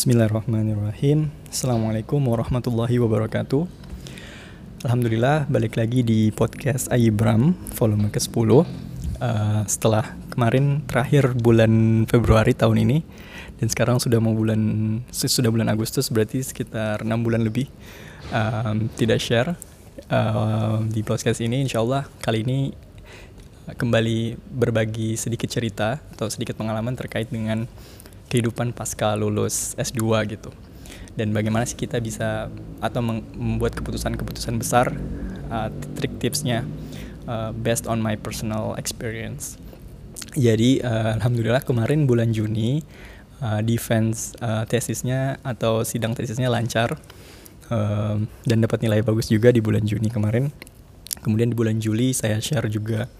Bismillahirrahmanirrahim. Assalamualaikum warahmatullahi wabarakatuh. Alhamdulillah balik lagi di podcast Ayibram volume ke-10 uh, Setelah kemarin terakhir bulan Februari tahun ini Dan sekarang sudah mau bulan sudah bulan Agustus berarti sekitar 6 bulan lebih um, Tidak share uh, di podcast ini. Insya Allah kali ini kembali berbagi sedikit cerita atau sedikit pengalaman terkait dengan kehidupan pasca lulus S2 gitu. Dan bagaimana sih kita bisa atau membuat keputusan-keputusan besar, uh, trik tipsnya uh, based on my personal experience. Jadi uh, alhamdulillah kemarin bulan Juni uh, defense uh, tesisnya atau sidang tesisnya lancar uh, dan dapat nilai bagus juga di bulan Juni kemarin. Kemudian di bulan Juli saya share juga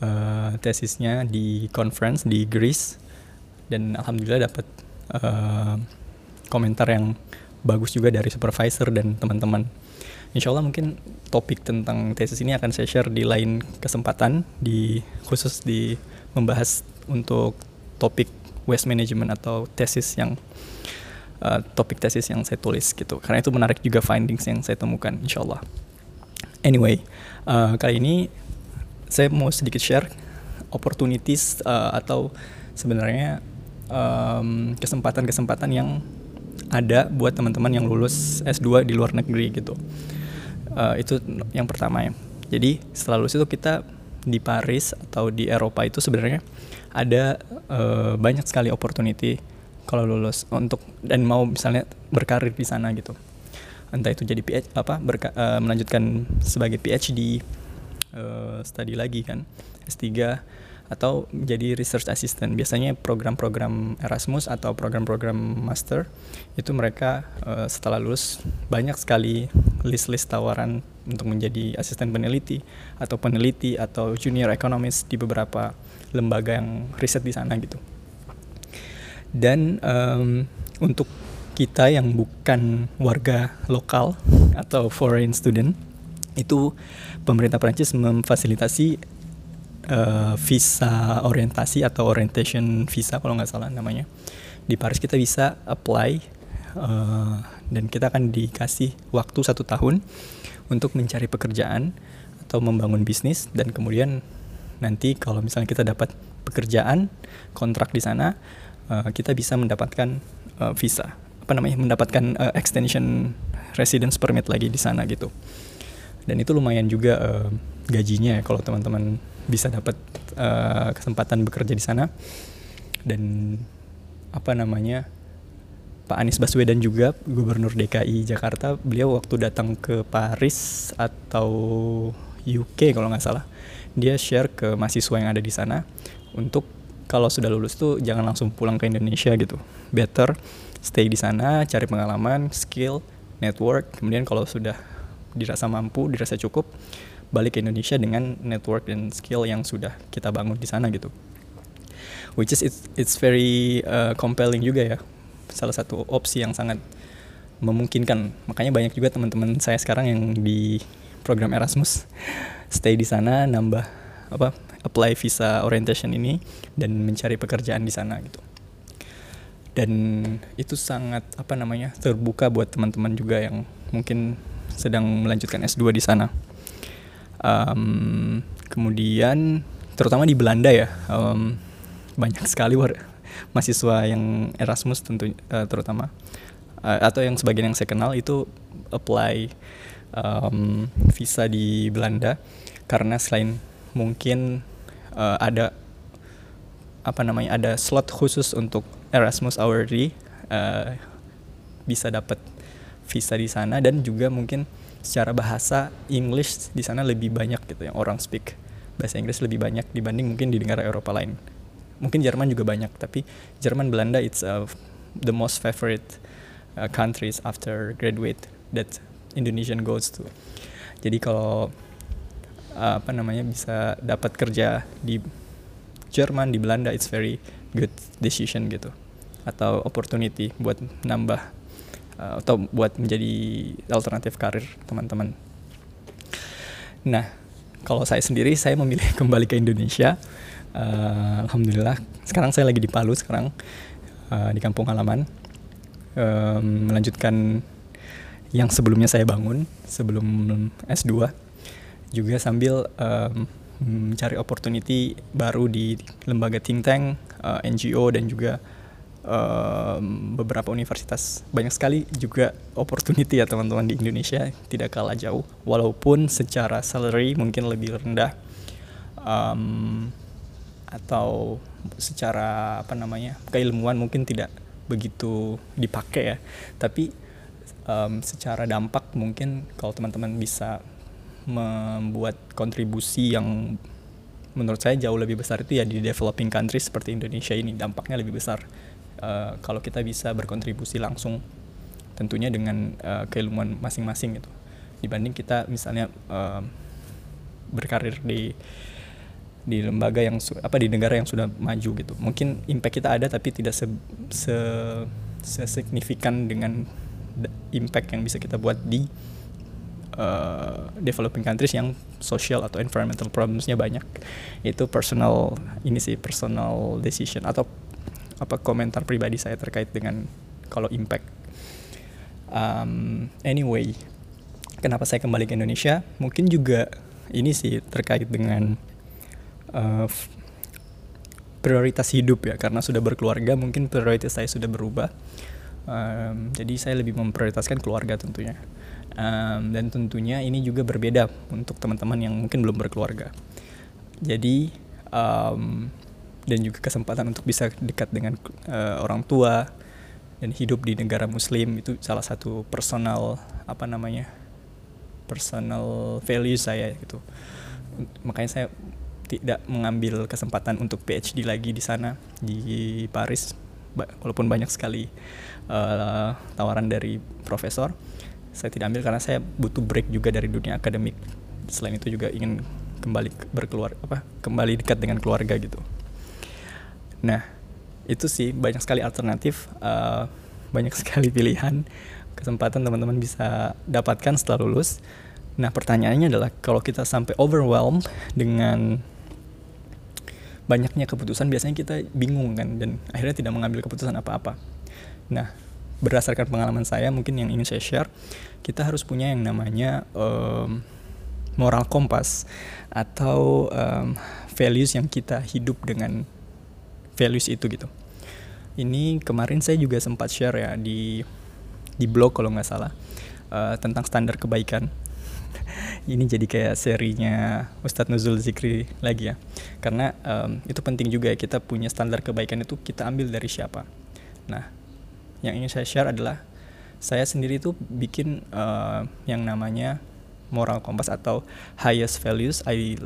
uh, tesisnya di conference di Greece dan alhamdulillah dapat uh, komentar yang bagus juga dari supervisor dan teman-teman. Insya Allah mungkin topik tentang tesis ini akan saya share di lain kesempatan di khusus di membahas untuk topik waste management atau tesis yang uh, topik tesis yang saya tulis gitu karena itu menarik juga findings yang saya temukan insya Allah. Anyway uh, kali ini saya mau sedikit share opportunities uh, atau sebenarnya kesempatan-kesempatan um, yang ada buat teman-teman yang lulus S2 di luar negeri gitu. Uh, itu yang pertama ya. Jadi setelah lulus itu kita di Paris atau di Eropa itu sebenarnya ada uh, banyak sekali opportunity kalau lulus untuk dan mau misalnya berkarir di sana gitu. Entah itu jadi PhD apa berka, uh, melanjutkan sebagai PhD uh, study lagi kan S3 atau menjadi research assistant. Biasanya program-program Erasmus atau program-program master itu mereka uh, setelah lulus banyak sekali list-list tawaran untuk menjadi asisten peneliti atau peneliti atau junior economist di beberapa lembaga yang riset di sana gitu. Dan um, untuk kita yang bukan warga lokal atau foreign student itu pemerintah Prancis memfasilitasi uh, visa orientasi atau orientation visa kalau nggak salah namanya. Di Paris kita bisa apply uh, dan kita akan dikasih waktu satu tahun untuk mencari pekerjaan atau membangun bisnis. Dan kemudian nanti kalau misalnya kita dapat pekerjaan kontrak di sana uh, kita bisa mendapatkan uh, visa. Apa namanya? Mendapatkan uh, extension residence permit lagi di sana gitu. Dan itu lumayan juga uh, gajinya ya kalau teman-teman bisa dapat uh, kesempatan bekerja di sana. Dan apa namanya Pak Anies Baswedan juga Gubernur DKI Jakarta beliau waktu datang ke Paris atau UK kalau nggak salah dia share ke mahasiswa yang ada di sana untuk kalau sudah lulus tuh jangan langsung pulang ke Indonesia gitu. Better stay di sana cari pengalaman skill network kemudian kalau sudah dirasa mampu dirasa cukup balik ke Indonesia dengan network dan skill yang sudah kita bangun di sana gitu. Which is it's, it's very uh, compelling juga ya. Salah satu opsi yang sangat memungkinkan. Makanya banyak juga teman-teman saya sekarang yang di program Erasmus stay di sana nambah apa apply visa orientation ini dan mencari pekerjaan di sana gitu. Dan itu sangat apa namanya terbuka buat teman-teman juga yang mungkin sedang melanjutkan S2 di sana um, kemudian terutama di Belanda ya um, banyak sekali war mahasiswa yang Erasmus tentu uh, terutama. Uh, atau yang sebagian yang saya kenal itu apply um, visa di Belanda. Karena selain mungkin uh, ada apa namanya ada slot khusus untuk Erasmus Hourly uh, bisa dapat visa di sana. Dan juga mungkin secara bahasa English di sana lebih banyak gitu yang orang speak bahasa Inggris lebih banyak dibanding mungkin di negara Eropa lain. Mungkin Jerman juga banyak tapi Jerman Belanda it's uh, the most favorite uh, countries after graduate that Indonesian goes to. Jadi kalau uh, apa namanya bisa dapat kerja di Jerman di Belanda it's very good decision gitu. Atau opportunity buat nambah uh, atau buat menjadi alternatif karir teman-teman. Nah, kalau saya sendiri saya memilih kembali ke Indonesia. Uh, Alhamdulillah, sekarang saya lagi di Palu sekarang uh, di kampung halaman. um, melanjutkan yang sebelumnya saya bangun sebelum S2 juga sambil um, mencari opportunity baru di lembaga think tank, uh, NGO dan juga um, beberapa universitas. Banyak sekali juga opportunity ya teman-teman di Indonesia. Tidak kalah jauh. Walaupun secara salary mungkin lebih rendah um, atau secara apa namanya keilmuan mungkin tidak begitu dipakai ya. Tapi um, secara dampak mungkin kalau teman-teman bisa membuat kontribusi yang menurut saya jauh lebih besar itu ya di developing country seperti Indonesia ini. Dampaknya lebih besar uh, kalau kita bisa berkontribusi langsung tentunya dengan uh, keilmuan masing-masing gitu. Dibanding kita misalnya uh, berkarir di di lembaga yang apa di negara yang sudah maju gitu. Mungkin impact kita ada tapi tidak se, se, se signifikan dengan impact yang bisa kita buat di uh, developing countries yang social atau environmental problemsnya banyak. Itu personal ini sih personal decision atau apa komentar pribadi saya terkait dengan kalau impact. Um, anyway kenapa saya kembali ke Indonesia? Mungkin juga ini sih terkait dengan uh, prioritas hidup ya. Karena sudah berkeluarga mungkin prioritas saya sudah berubah. Um, jadi saya lebih memprioritaskan keluarga tentunya. Um, dan tentunya ini juga berbeda untuk teman-teman yang mungkin belum berkeluarga. Jadi um, dan juga kesempatan untuk bisa dekat dengan uh, orang tua dan hidup di negara muslim. Itu salah satu personal apa namanya personal value saya gitu. Makanya saya tidak mengambil kesempatan untuk PhD lagi di sana di Paris. Walaupun banyak sekali uh, tawaran dari profesor saya tidak ambil karena saya butuh break juga dari dunia akademik. Selain itu juga ingin kembali berkeluar apa kembali dekat dengan keluarga gitu nah itu sih banyak sekali alternatif uh, banyak sekali pilihan kesempatan teman-teman bisa dapatkan setelah lulus nah pertanyaannya adalah kalau kita sampai overwhelmed dengan banyaknya keputusan biasanya kita bingung kan dan akhirnya tidak mengambil keputusan apa-apa. Nah, berdasarkan pengalaman saya mungkin yang ingin saya share, kita harus punya yang namanya um, moral kompas atau um, values yang kita hidup dengan values itu gitu. Ini kemarin saya juga sempat share ya di di blog kalau nggak salah uh, tentang standar kebaikan. Ini jadi kayak serinya Ustadz Nuzul Zikri lagi ya. Karena um, itu penting juga ya kita punya standar kebaikan itu kita ambil dari siapa. Nah yang ingin saya share adalah saya sendiri itu bikin uh, yang namanya moral compass atau highest values I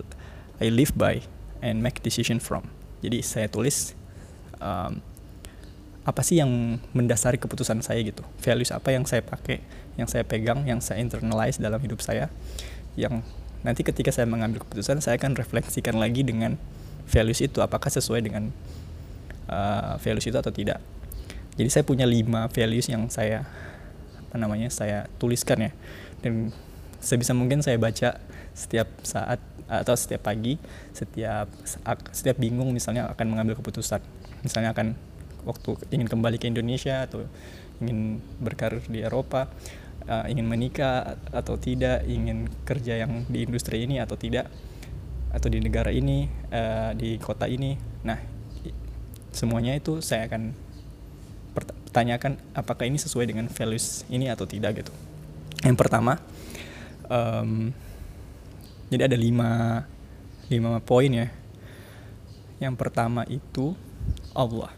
I live by and make decision from. Jadi saya tulis um, apa sih yang mendasari keputusan saya gitu? Values apa yang saya pakai yang saya pegang yang saya internalize dalam hidup saya yang nanti ketika saya mengambil keputusan saya akan refleksikan lagi dengan values itu apakah sesuai dengan uh, values itu atau tidak. Jadi saya punya lima values yang saya apa namanya saya tuliskan ya. Dan sebisa mungkin saya baca setiap saat atau setiap pagi setiap setiap bingung misalnya akan mengambil keputusan. Misalnya akan waktu ingin kembali ke Indonesia atau ingin berkarir di Eropa uh, ingin menikah atau tidak ingin kerja yang di industri ini atau tidak atau di negara ini uh, di kota ini. Nah semuanya itu saya akan pertanyakan apakah ini sesuai dengan values ini atau tidak gitu. Yang pertama um, jadi ada lima lima poin ya. Yang pertama itu Allah.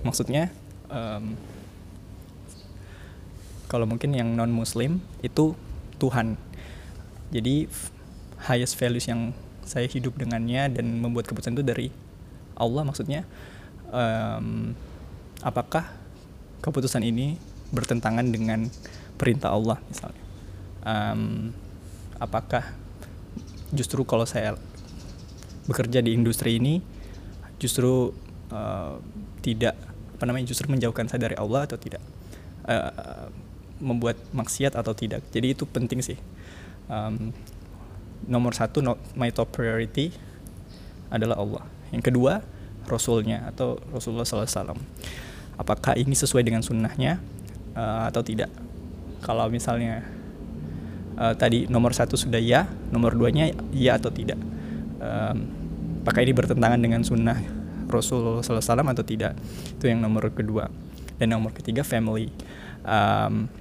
Maksudnya um, kalau mungkin yang non muslim itu Tuhan. Jadi highest values yang saya hidup dengannya dan membuat keputusan itu dari Allah. Maksudnya um, apakah keputusan ini bertentangan dengan perintah Allah misalnya? Um, apakah justru kalau saya bekerja di industri ini justru uh, tidak apa namanya justru menjauhkan saya dari Allah atau tidak uh, membuat maksiat atau tidak. Jadi itu penting sih. Um, nomor satu no, my top priority adalah Allah. Yang kedua Rasulnya atau Rasulullah SAW apakah ini sesuai dengan sunnahnya uh, atau tidak? Kalau misalnya uh, tadi nomor satu sudah ya nomor duanya ya atau tidak. Um, apakah ini bertentangan dengan sunnah Rasul SAW atau tidak? Itu yang nomor kedua. Dan nomor ketiga family. Um,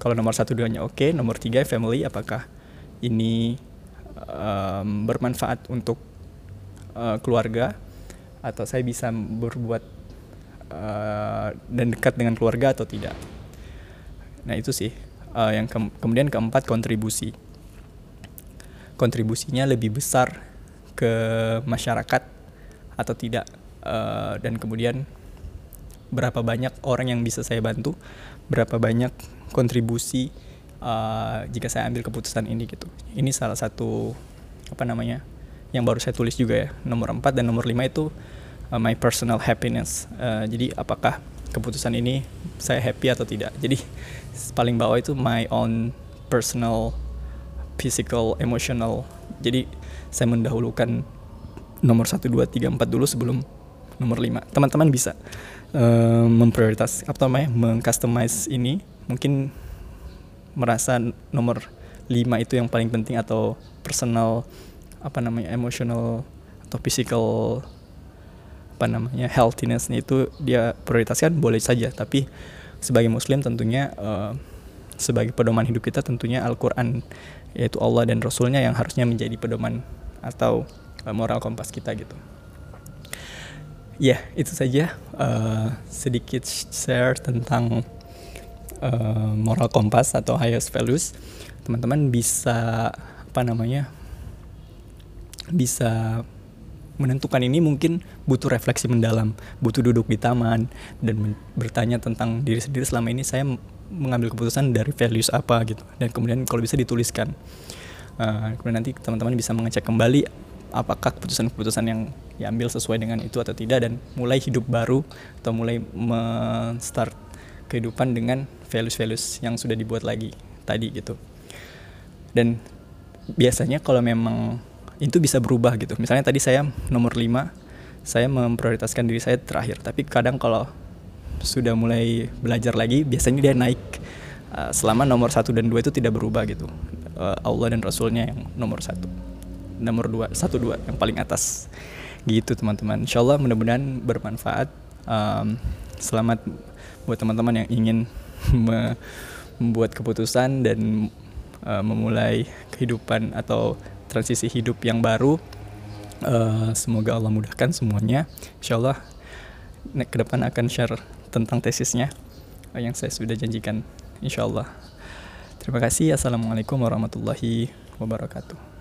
kalau nomor satu duanya oke okay, nomor tiga family apakah ini um, bermanfaat untuk uh, keluarga? Atau saya bisa berbuat uh, dan dekat dengan keluarga atau tidak? Nah itu sih uh, yang ke kemudian keempat kontribusi. Kontribusinya lebih besar ke masyarakat atau tidak uh, dan kemudian berapa banyak orang yang bisa saya bantu berapa banyak kontribusi uh, jika saya ambil keputusan ini gitu. Ini salah satu apa namanya yang baru saya tulis juga ya. Nomor 4 dan nomor 5 itu uh, my personal happiness. Uh, jadi apakah keputusan ini saya happy atau tidak. Jadi paling bawah itu my own personal physical emotional. Jadi saya mendahulukan nomor 1 2 3 4 dulu sebelum nomor 5 teman-teman bisa uh, memprioritas apa namanya mengcustomize ini. Mungkin merasa nomor 5 itu yang paling penting atau personal apa namanya emotional atau physical apa namanya healthinessnya itu dia prioritaskan boleh saja. Tapi sebagai muslim tentunya uh, sebagai pedoman hidup kita tentunya Al-Quran yaitu Allah dan Rasulnya yang harusnya menjadi pedoman atau uh, moral kompas kita gitu. Ya yeah, itu saja uh, sedikit share tentang uh, moral kompas atau highest values. Teman-teman bisa apa namanya bisa menentukan ini mungkin butuh refleksi mendalam, butuh duduk di taman dan bertanya tentang diri sendiri selama ini saya mengambil keputusan dari values apa gitu dan kemudian kalau bisa dituliskan. Uh, kemudian nanti teman-teman bisa mengecek kembali apakah keputusan-keputusan yang diambil sesuai dengan itu atau tidak dan mulai hidup baru atau mulai men-start kehidupan dengan values-values yang sudah dibuat lagi tadi gitu. Dan biasanya kalau memang itu bisa berubah gitu. Misalnya tadi saya nomor 5 saya memprioritaskan diri saya terakhir. Tapi kadang kalau sudah mulai belajar lagi biasanya dia naik uh, selama nomor satu dan dua itu tidak berubah gitu. Uh, Allah dan Rasulnya yang nomor satu. Nomor dua satu dua yang paling atas. Gitu teman-teman. Insyaallah mudah-mudahan bermanfaat. Um, selamat buat teman-teman yang ingin membuat keputusan dan uh, memulai kehidupan atau transisi hidup yang baru. Uh, semoga Allah mudahkan semuanya. Insya Allah ke depan akan share tentang tesisnya yang saya sudah janjikan. Insya Allah. Terima kasih. Assalamualaikum warahmatullahi wabarakatuh.